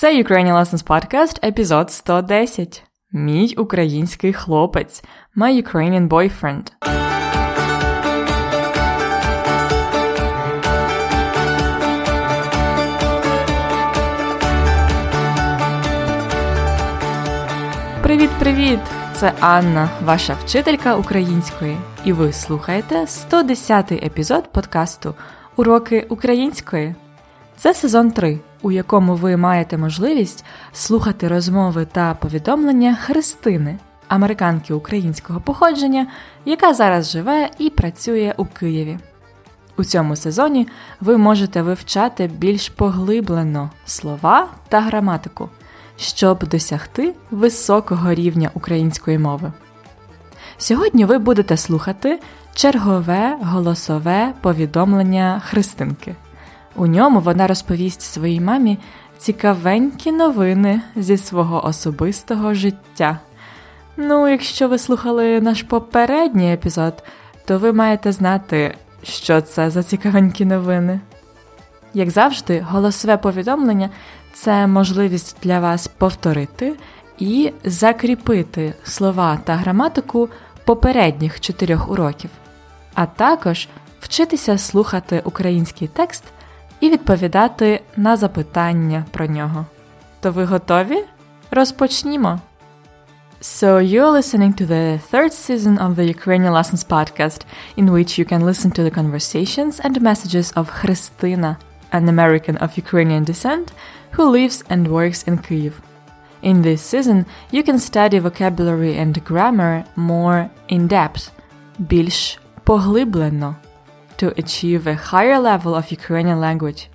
Це Ukrainian Lessons Podcast, епізод 110. Мій український хлопець. My Ukrainian boyfriend. Привіт-привіт! Це Анна, ваша вчителька української, і ви слухаєте 110-й епізод подкасту Уроки української. Це сезон 3, у якому ви маєте можливість слухати розмови та повідомлення Христини, американки українського походження, яка зараз живе і працює у Києві. У цьому сезоні ви можете вивчати більш поглиблено слова та граматику, щоб досягти високого рівня української мови. Сьогодні ви будете слухати чергове голосове повідомлення Христинки. У ньому вона розповість своїй мамі цікавенькі новини зі свого особистого життя. Ну, якщо ви слухали наш попередній епізод, то ви маєте знати, що це за цікавенькі новини. Як завжди, голосове повідомлення це можливість для вас повторити і закріпити слова та граматику попередніх чотирьох уроків, а також вчитися слухати український текст і відповідати на запитання про нього. То ви готові? Розпочнімо! So, you're listening to the third season of the Ukrainian Lessons podcast, in which you can listen to the conversations and messages of Christina, an American of Ukrainian descent who lives and works in Kyiv. In this season, you can study vocabulary and grammar more in depth, більш поглиблено to achieve a higher level of Ukrainian language.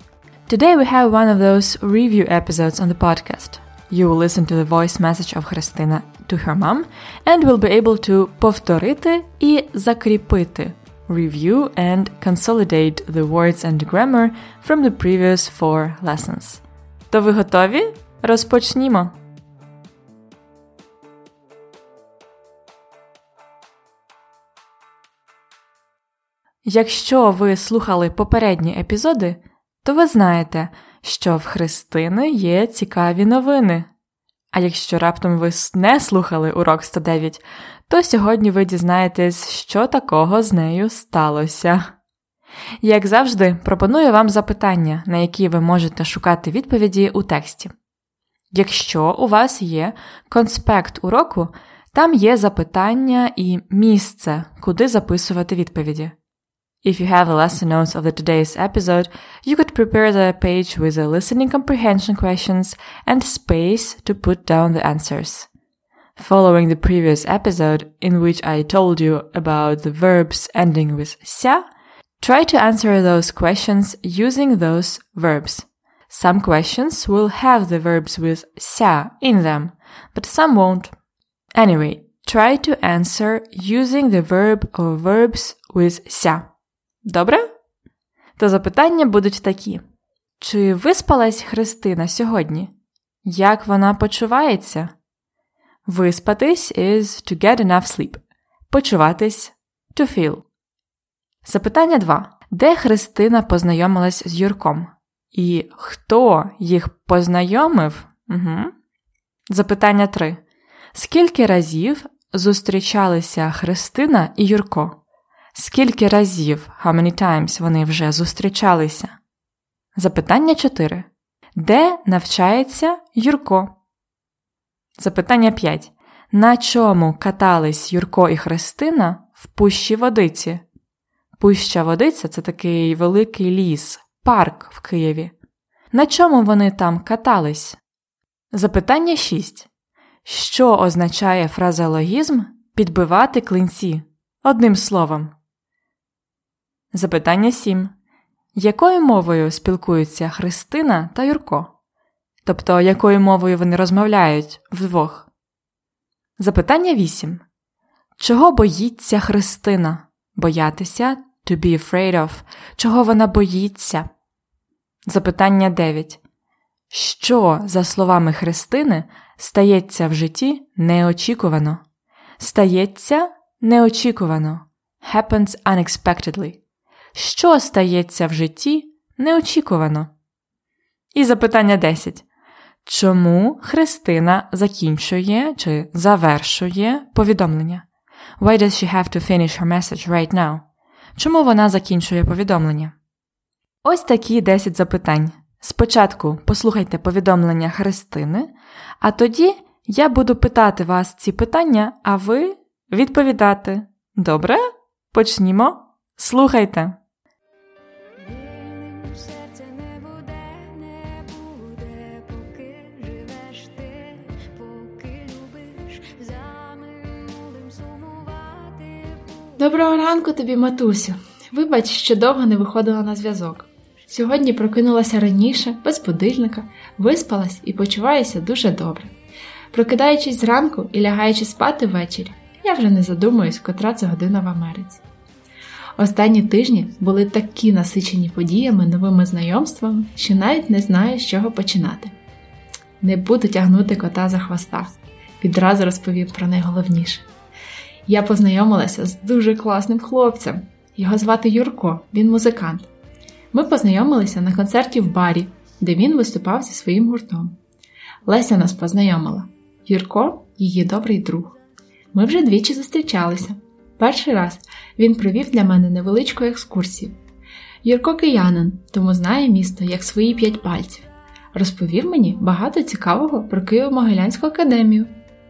Today we have one of those review episodes on the podcast. You will listen to the voice message of Христина to her mom and will be able to повторити і закріпити review and consolidate the words and grammar from the previous four lessons. То ви готові? Розпочнімо! Якщо ви слухали попередні епізоди, то ви знаєте, що в Христини є цікаві новини. А якщо раптом ви не слухали урок 109, то сьогодні ви дізнаєтесь, що такого з нею сталося. Як завжди, пропоную вам запитання, на які ви можете шукати відповіді у тексті. Якщо у вас є конспект уроку, там є запитання і місце, куди записувати відповіді. If you have the lesson notes of the today's episode, you could prepare the page with the listening comprehension questions and space to put down the answers. Following the previous episode, in which I told you about the verbs ending with ся, try to answer those questions using those verbs. Some questions will have the verbs with ся in them, but some won't. Anyway, try to answer using the verb or verbs with ся. Добре? То запитання будуть такі: Чи виспалась Христина сьогодні? Як вона почувається? Виспатись is to get enough sleep. Почуватись to feel. Запитання 2. Де Христина познайомилась з Юрком? І хто їх познайомив? Угу. Запитання 3. Скільки разів зустрічалися Христина і Юрко? Скільки разів, how many times вони вже зустрічалися? Запитання 4. Де навчається Юрко? Запитання 5. На чому катались Юрко і Христина в пущі водиці? Пуща водиця це такий великий ліс, парк в Києві. На чому вони там катались? Запитання 6. Що означає фразеологізм підбивати клинці? Одним словом. Запитання 7. Якою мовою спілкуються Христина та Юрко? Тобто, якою мовою вони розмовляють вдвох? Запитання 8. Чого боїться Христина? Боятися to be afraid of. Чого вона боїться? Запитання 9. Що, за словами Христини, стається в житті неочікувано? Стається неочікувано. Happens unexpectedly що стається в житті неочікувано. І запитання 10. Чому Христина закінчує чи завершує повідомлення? Why does she have to finish her message right now? Чому вона закінчує повідомлення? Ось такі 10 запитань. Спочатку послухайте повідомлення Христини, а тоді я буду питати вас ці питання, а ви відповідати. Добре? Почнімо. Слухайте. Доброго ранку тобі, матусю. Вибач, що довго не виходила на зв'язок. Сьогодні прокинулася раніше, без будильника, виспалась і почуваюся дуже добре. Прокидаючись зранку і лягаючи спати ввечері, я вже не задумуюсь, котра це година в Америці. Останні тижні були такі насичені подіями, новими знайомствами, що навіть не знаю, з чого починати. Не буду тягнути кота за хвоста, відразу розповім про найголовніше. Я познайомилася з дуже класним хлопцем. Його звати Юрко, він музикант. Ми познайомилися на концерті в барі, де він виступав зі своїм гуртом. Леся нас познайомила. Юрко її добрий друг. Ми вже двічі зустрічалися. Перший раз він провів для мене невеличку екскурсію. Юрко киянин, тому знає місто як свої п'ять пальців. Розповів мені багато цікавого про Києво-Могилянську академію.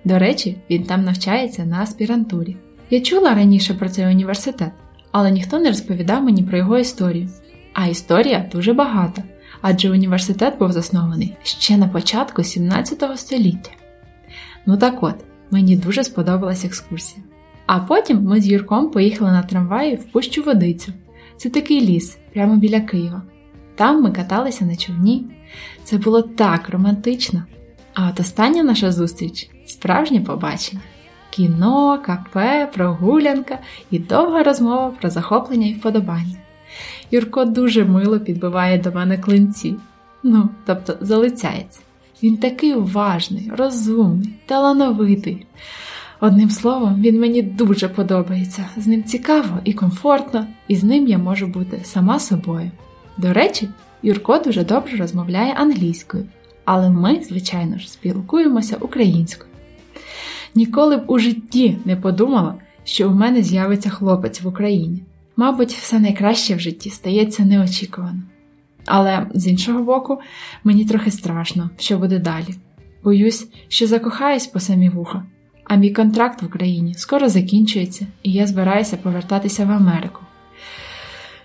До речі, він там навчається на аспірантурі. Я чула раніше про цей університет, але ніхто не розповідав мені про його історію. А історія дуже багата, адже університет був заснований ще на початку 17 століття. Ну так от, мені дуже сподобалась екскурсія. А потім ми з Юрком поїхали на трамваї в Пущу Водицю. Це такий ліс, прямо біля Києва. Там ми каталися на човні. Це було так романтично. А от остання наша зустріч справжнє побачення. Кіно, кафе, прогулянка і довга розмова про захоплення і вподобання. Юрко дуже мило підбиває до мене клинці, ну, тобто залицяється. Він такий уважний, розумний, талановитий. Одним словом, він мені дуже подобається. З ним цікаво і комфортно, і з ним я можу бути сама собою. До речі, Юрко дуже добре розмовляє англійською, але ми, звичайно ж, спілкуємося українською. Ніколи б у житті не подумала, що у мене з'явиться хлопець в Україні. Мабуть, все найкраще в житті стається неочікувано. Але з іншого боку, мені трохи страшно, що буде далі. Боюсь, що закохаюсь по самі вуха, а мій контракт в Україні скоро закінчується, і я збираюся повертатися в Америку.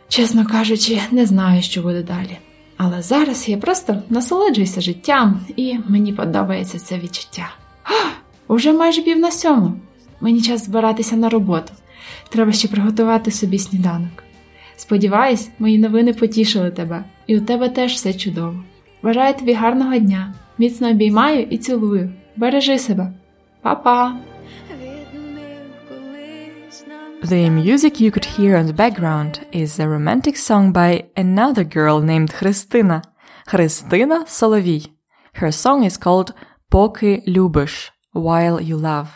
Чесно кажучи, не знаю, що буде далі. Але зараз я просто насолоджуюся життям, і мені подобається це відчуття. Уже майже пів на сьому. Мені час збиратися на роботу. Треба ще приготувати собі сніданок. Сподіваюсь, мої новини потішили тебе, і у тебе теж все чудово. Бажаю тобі гарного дня, міцно обіймаю і цілую. Бережи себе. Па-па! The music you could hear on the background is a romantic song by another girl named Христина. Христина Соловій. Her song is called Поки любиш While you love.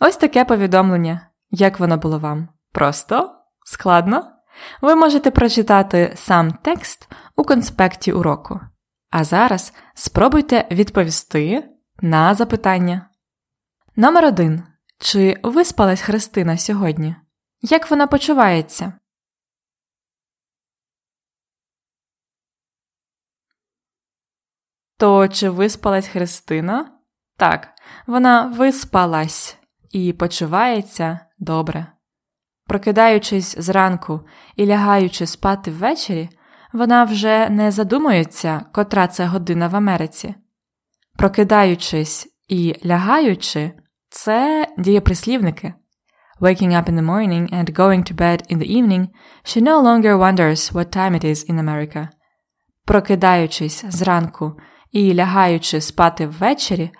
Ось таке повідомлення. Як воно було вам? Просто? Складно? Ви можете прочитати сам текст у конспекті уроку. А зараз спробуйте відповісти на запитання. Номер один. Чи виспалась Христина сьогодні? Як вона почувається? То чи виспалась Христина? Так, вона виспалась і почувається добре. Прокидаючись зранку і лягаючи спати ввечері, вона вже не задумується, котра це година в Америці. Прокидаючись і лягаючи, це дієприслівники. Waking up in the morning and going to bed in the evening, she no longer wonders what time it is in America. Прокидаючись зранку і лягаючи спати ввечері,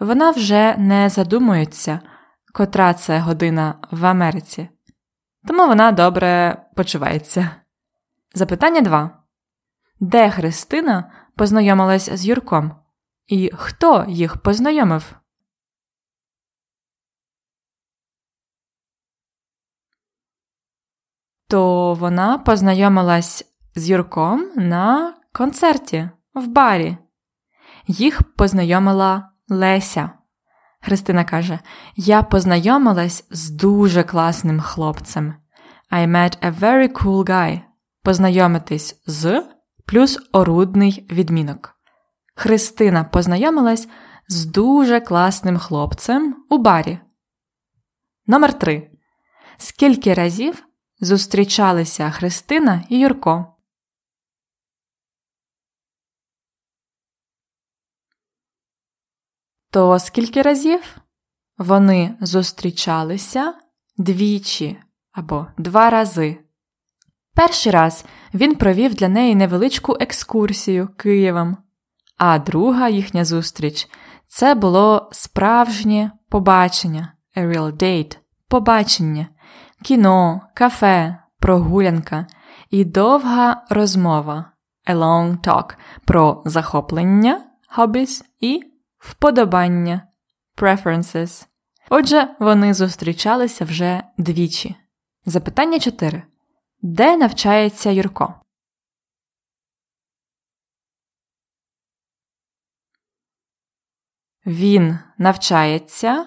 вона вже не задумується, котра це година в Америці. Тому вона добре почувається. Запитання 2. Де Христина познайомилась з Юрком? І хто їх познайомив? То вона познайомилась з Юрком на концерті в барі. Їх познайомила Леся. Христина каже: Я познайомилась з дуже класним хлопцем. I met a very cool guy. Познайомитись з плюс орудний відмінок. Христина познайомилась з дуже класним хлопцем у барі. Номер 3. Скільки разів зустрічалися Христина і Юрко? То скільки разів вони зустрічалися двічі або два рази. Перший раз він провів для неї невеличку екскурсію Києвом, а друга їхня зустріч це було справжнє побачення, a real date, побачення, кіно, кафе, прогулянка і довга розмова, a long talk про захоплення, hobbies і вподобання, preferences. Отже, вони зустрічалися вже двічі. Запитання 4. Де навчається Юрко? Він навчається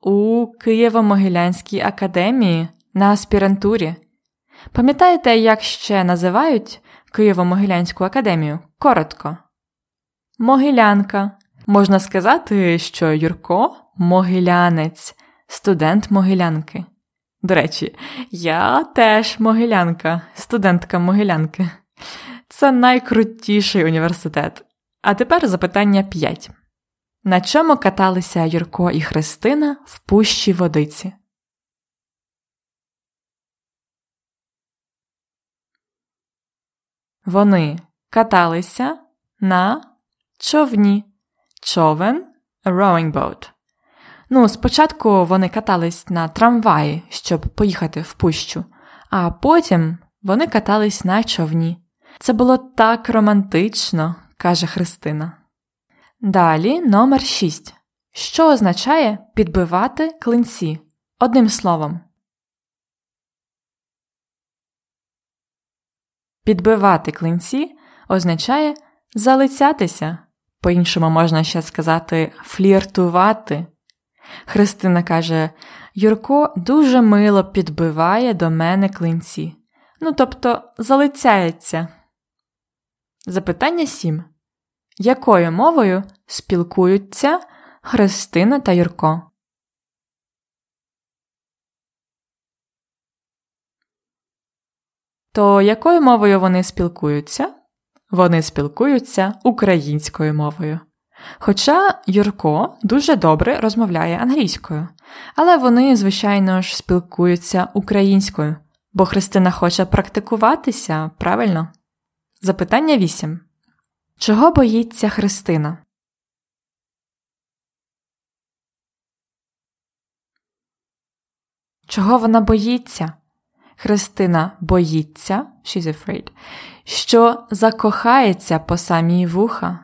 у Києво-Могилянській академії на аспірантурі. Пам'ятаєте, як ще називають Києво-Могилянську академію? Коротко. Могилянка. Можна сказати, що Юрко могилянець, студент могилянки. До речі, я теж могилянка, студентка могилянки. Це найкрутіший університет. А тепер запитання 5. На чому каталися Юрко і Христина в пущі водиці? Вони каталися на човні. Човен rowing boat. Ну, спочатку вони катались на трамваї, щоб поїхати в пущу, а потім вони катались на човні. Це було так романтично, каже Христина. Далі номер 6. Що означає підбивати клинці? Одним словом. Підбивати клинці означає залицятися. По-іншому можна ще сказати фліртувати. Христина каже: Юрко дуже мило підбиває до мене клинці. Ну, тобто залицяється. Запитання 7. Якою мовою спілкуються Христина та Юрко? То якою мовою вони спілкуються? Вони спілкуються українською мовою. Хоча Юрко дуже добре розмовляє англійською, але вони, звичайно ж, спілкуються українською, бо Христина хоче практикуватися правильно? Запитання 8. Чого боїться Христина? Чого вона боїться? Христина боїться, she's afraid, що закохається по самій вуха.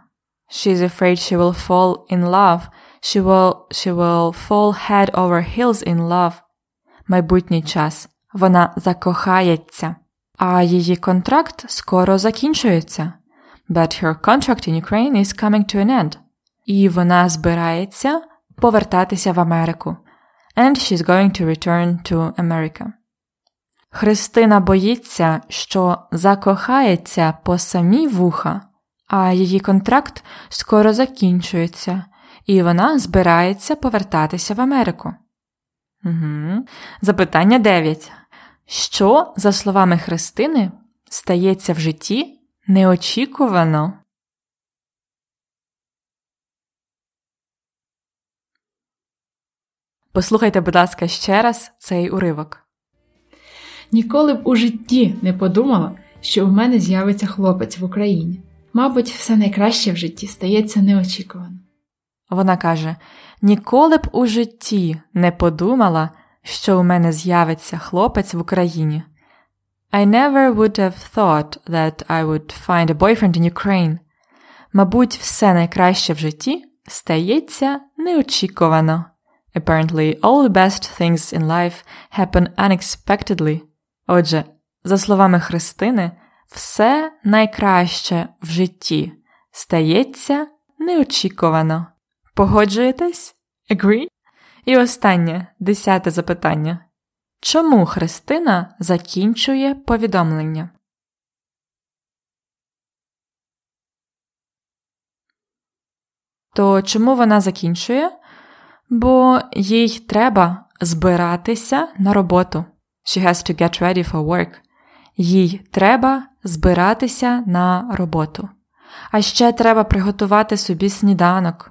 She's afraid she will fall in love, she will, she will fall head over heels in love. Майбутній час. Вона закохається. А її контракт скоро закінчується. But her contract in Ukraine is coming to an end. І вона збирається повертатися в Америку. And she's going to return to America. Христина боїться, що закохається по самі вуха, а її контракт скоро закінчується, і вона збирається повертатися в Америку. Угу. Запитання 9. Що, за словами Христини, стається в житті неочікувано? Послухайте, будь ласка, ще раз цей уривок. Ніколи б у житті не подумала, що у мене з'явиться хлопець в Україні. Мабуть, все найкраще в житті стається неочікувано. Вона каже: Ніколи б у житті не подумала, що у мене з'явиться хлопець в Україні. I never would have thought that I would find a boyfriend in Ukraine. Мабуть, все найкраще в житті стається неочікувано. Apparently, all the best things in life happen unexpectedly. Отже, за словами Христини, все найкраще в житті стається неочікувано. Погоджуєтесь? Agree? І останнє, десяте запитання. Чому Христина закінчує повідомлення? То чому вона закінчує? Бо їй треба збиратися на роботу. She has to get ready for work. Їй треба збиратися на роботу. А ще треба приготувати собі сніданок.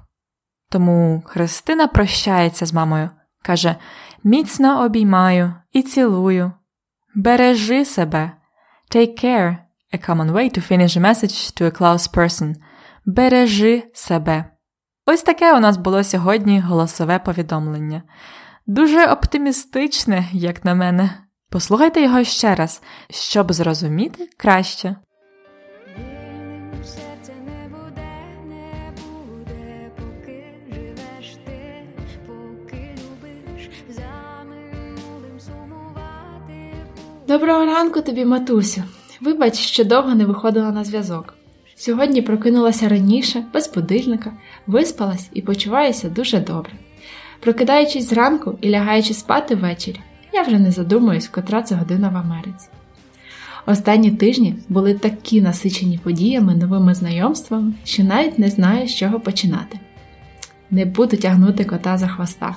Тому Христина прощається з мамою, каже міцно обіймаю і цілую. Бережи себе. Take care. A common way to finish a message to a close person. Бережи себе. Ось таке у нас було сьогодні голосове повідомлення. Дуже оптимістичне, як на мене. Послухайте його ще раз, щоб зрозуміти краще. Доброго ранку тобі, матусю. Вибач, що довго не виходила на зв'язок. Сьогодні прокинулася раніше, без будильника, виспалась і почуваюся дуже добре. Прокидаючись зранку і лягаючи спати ввечері, я вже не задумуюсь, котра це година в Америці. Останні тижні були такі насичені подіями, новими знайомствами, що навіть не знаю, з чого починати. Не буду тягнути кота за хвоста,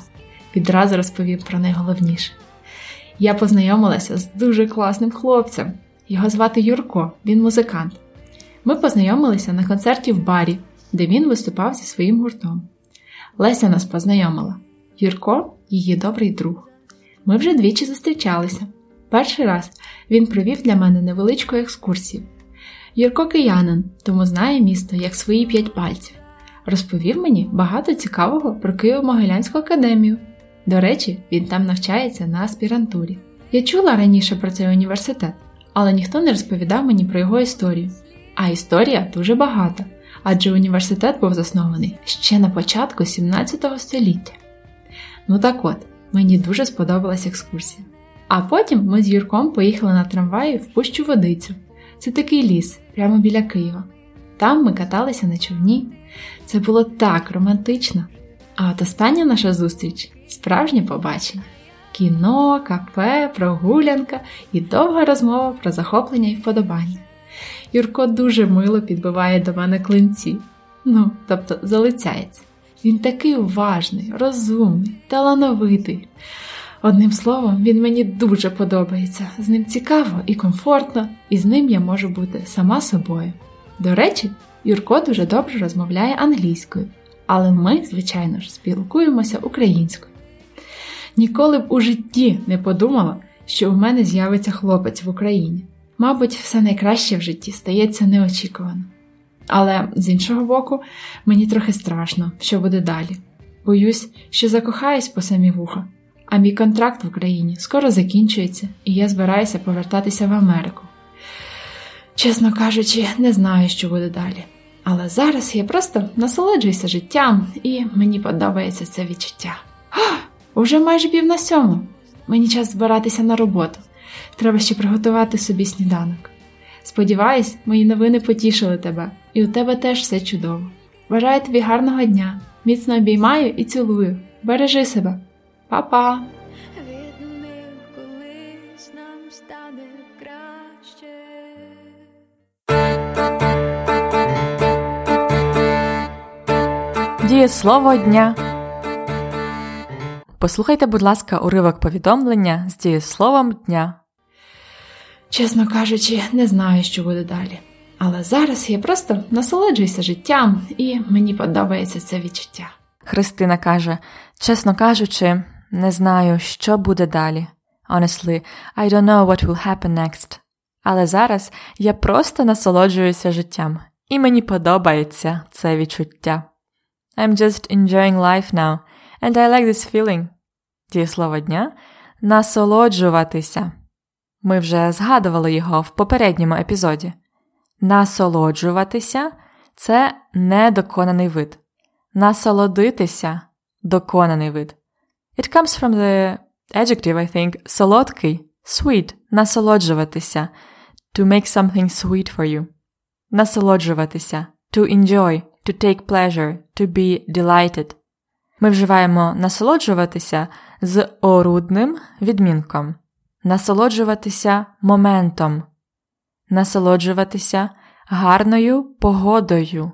відразу розповім про найголовніше. Я познайомилася з дуже класним хлопцем. Його звати Юрко, він музикант. Ми познайомилися на концерті в барі, де він виступав зі своїм гуртом. Леся нас познайомила. Юрко її добрий друг. Ми вже двічі зустрічалися. Перший раз він провів для мене невеличку екскурсію. Юрко киянин, тому знає місто як свої п'ять пальців. Розповів мені багато цікавого про Києво-Могилянську академію. До речі, він там навчається на аспірантурі. Я чула раніше про цей університет, але ніхто не розповідав мені про його історію. А історія дуже багата, адже університет був заснований ще на початку 17 століття. Ну так от, мені дуже сподобалась екскурсія. А потім ми з Юрком поїхали на трамваї в Пущу Водицю. Це такий ліс, прямо біля Києва. Там ми каталися на човні. Це було так романтично. А от остання наша зустріч справжнє побачення. Кіно, кафе, прогулянка і довга розмова про захоплення і вподобання. Юрко дуже мило підбиває до мене клинці, ну, тобто залицяється. Він такий уважний, розумний, талановитий. Одним словом, він мені дуже подобається. З ним цікаво і комфортно, і з ним я можу бути сама собою. До речі, Юрко дуже добре розмовляє англійською, але ми, звичайно ж, спілкуємося українською. Ніколи б у житті не подумала, що у мене з'явиться хлопець в Україні. Мабуть, все найкраще в житті стається неочікувано. Але з іншого боку, мені трохи страшно, що буде далі. Боюсь, що закохаюсь по самі вуха, а мій контракт в Україні скоро закінчується, і я збираюся повертатися в Америку. Чесно кажучи, не знаю, що буде далі. Але зараз я просто насолоджуюся життям, і мені подобається це відчуття. А, уже майже пів на сьому. Мені час збиратися на роботу. Треба ще приготувати собі сніданок. Сподіваюсь, мої новини потішили тебе, і у тебе теж все чудово. Бажаю тобі гарного дня, міцно обіймаю і цілую. Бережи себе, Па-па! Відмив, колись нам стане краще. Дієслово дня. Послухайте, будь ласка, уривок повідомлення з дієсловом дня. Чесно кажучи, не знаю, що буде далі. Але зараз я просто насолоджуюся життям, і мені подобається це відчуття. Христина каже: чесно кажучи, не знаю, що буде далі. Honestly, I don't know what will happen next. Але зараз я просто насолоджуюся життям, і мені подобається це відчуття. I'm just enjoying life now, and I like this feeling. Дієслово дня насолоджуватися. Ми вже згадували його в попередньому епізоді. Насолоджуватися це недоконаний вид. Насолодитися доконаний вид. It comes from the adjective, I think, солодкий, sweet, насолоджуватися, to make something sweet for you. Насолоджуватися, to enjoy, to take pleasure, to be delighted. Ми вживаємо насолоджуватися з орудним відмінком, насолоджуватися моментом, насолоджуватися гарною погодою,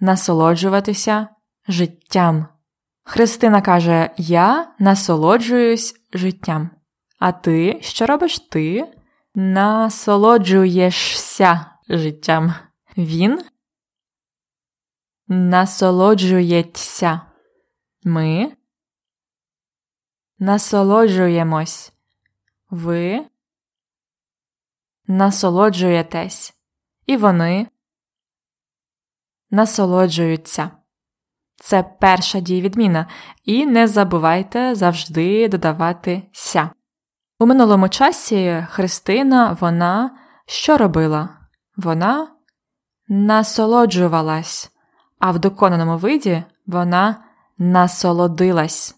насолоджуватися життям. Христина каже: Я насолоджуюсь життям. А ти що робиш ти? Насолоджуєшся життям. Він насолоджується. Ми насолоджуємось. Ви насолоджуєтесь. І вони насолоджуються. Це перша дієвідміна. І не забувайте завжди додавати ся. У минулому часі Христина вона що робила? Вона насолоджувалась, а в доконаному виді вона насолодилась,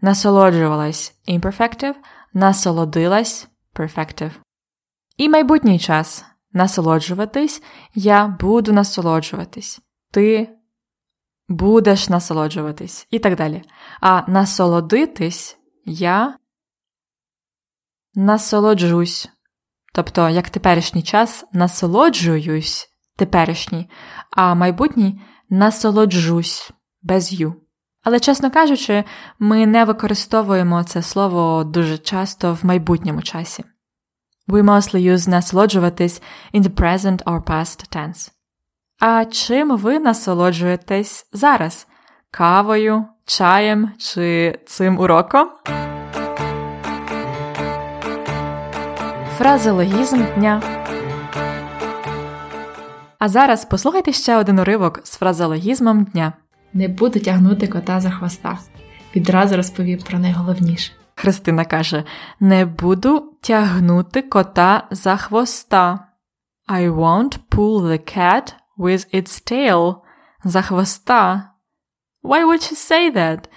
насолоджувалась imperfective, насолодилась perfective. І майбутній час насолоджуватись, я буду насолоджуватись, ти будеш насолоджуватись і так далі. А насолодитись я насолоджусь. Тобто, як теперішній час насолоджуюсь теперішній, а майбутній насолоджусь без ю. Але, чесно кажучи, ми не використовуємо це слово дуже часто в майбутньому часі. We mostly use насолоджуватись in the present or past tense. А чим ви насолоджуєтесь зараз? Кавою, чаєм чи цим уроком? Фразеологізм дня. А зараз послухайте ще один уривок з фразеологізмом дня. Не буду тягнути кота за хвоста. Відразу розповім про найголовніше. Христина каже: Не буду тягнути кота за хвоста. I won't pull the cat with its tail. За хвоста. Why would she say that?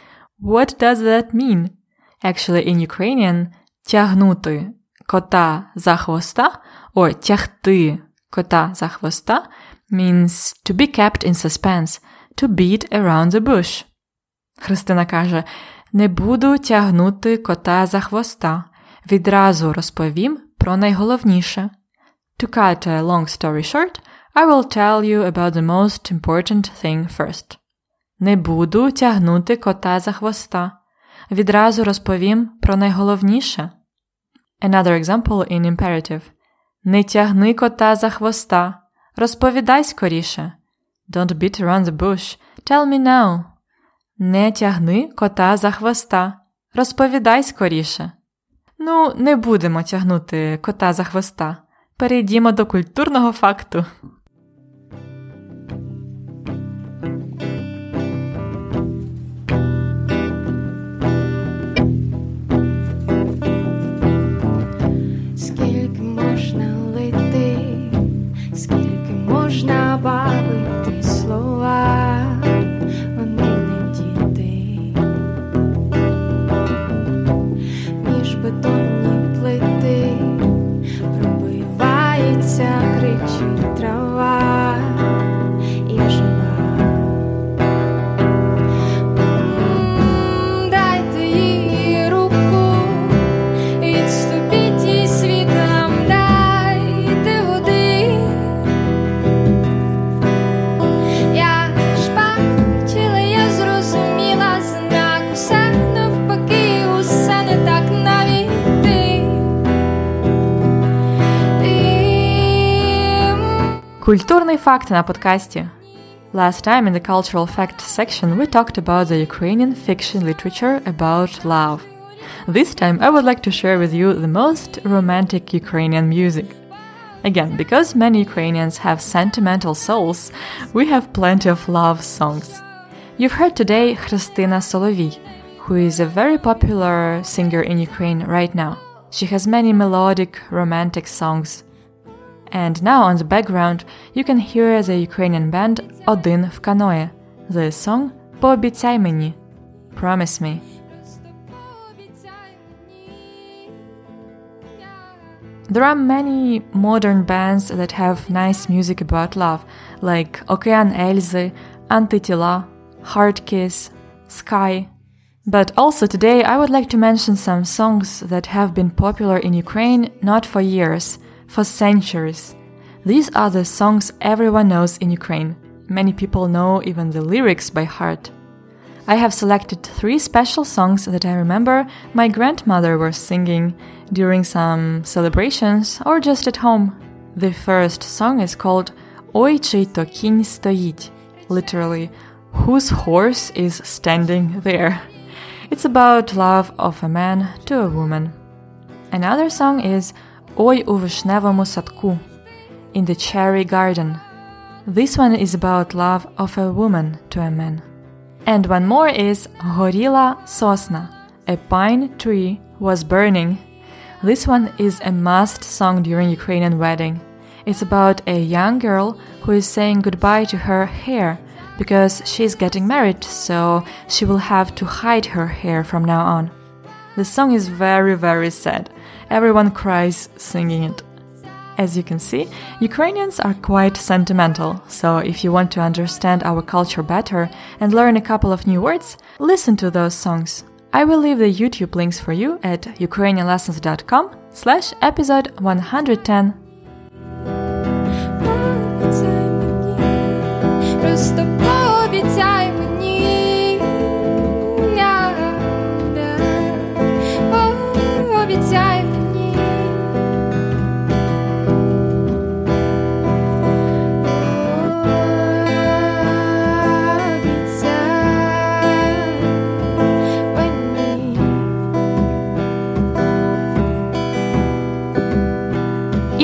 What does that mean? Actually, in Ukrainian, тягнути кота за хвоста or тягти кота за хвоста means to be kept in suspense, to beat around the bush. Христина каже: Не буду тягнути кота за хвоста. Відразу розповім про найголовніше. To cut a long story short, I will tell you about the most important thing first. Не буду тягнути кота за хвоста. Відразу розповім про найголовніше. Another example in imperative. Не тягни кота за хвоста. Розповідай скоріше. Don't beat around the bush. Tell me now. Не тягни кота за хвоста. Розповідай скоріше. Ну, не будемо тягнути кота за хвоста. Перейдімо до культурного факту. Культурний факт на подкасті. Last time in the cultural fact section we talked about the Ukrainian fiction literature about love. This time I would like to share with you the most romantic Ukrainian music. Again, because many Ukrainians have sentimental souls, we have plenty of love songs. You've heard today Christina Solovey, who is a very popular singer in Ukraine right now. She has many melodic, romantic songs. And now on the background, you can hear the Ukrainian band Один в каное. The song Пообіцяй мені. Promise me. There are many modern bands that have nice music about love, like Okean Elzy, Antitila, Hard Kiss, Sky. But also today I would like to mention some songs that have been popular in Ukraine not for years, for centuries. These are the songs everyone knows in Ukraine. Many people know even the lyrics by heart. I have selected three special songs that I remember my grandmother was singing during some celebrations or just at home. The first song is called Ой чий то кінь стоїть, literally, whose horse is standing there. It's about love of a man to a woman. Another song is Ой у вишневому садку, in the cherry garden. This one is about love of a woman to a man. And one more is Горіла сосна, a pine tree was burning. This one is a must song during Ukrainian wedding. It's about a young girl who is saying goodbye to her hair because she's getting married, so she will have to hide her hair from now on. The song is very, very sad. Everyone cries singing it. As you can see, Ukrainians are quite sentimental, so if you want to understand our culture better and learn a couple of new words, listen to those songs. I will leave the YouTube links for you at ukrainianlessons.com slash episode 110.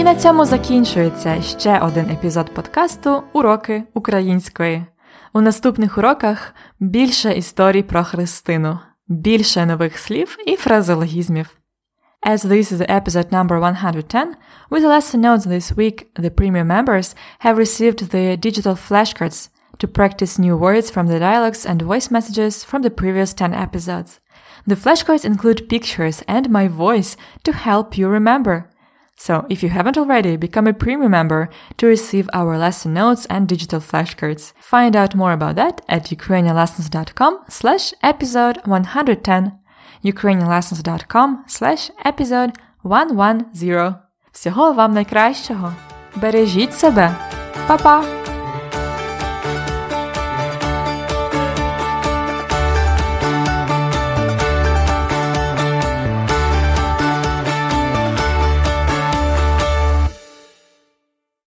І на цьому закінчується ще один епізод подкасту Уроки української. У наступних уроках більше історій про Христину, більше нових слів і фразеологізмів. As this is episode number 110, with the lesson notes this week, the premium members have received the digital flashcards to practice new words from the dialogues and voice messages from the previous 10 episodes. The flashcards include pictures and my voice to help you remember. So, if you haven't already, become a premium member to receive our lesson notes and digital flashcards. Find out more about that at ukrainianlessons.com slash episode 110 ukrainianlessons.com slash episode 110. Всього вам найкращого! Бережіть себе! Па-па!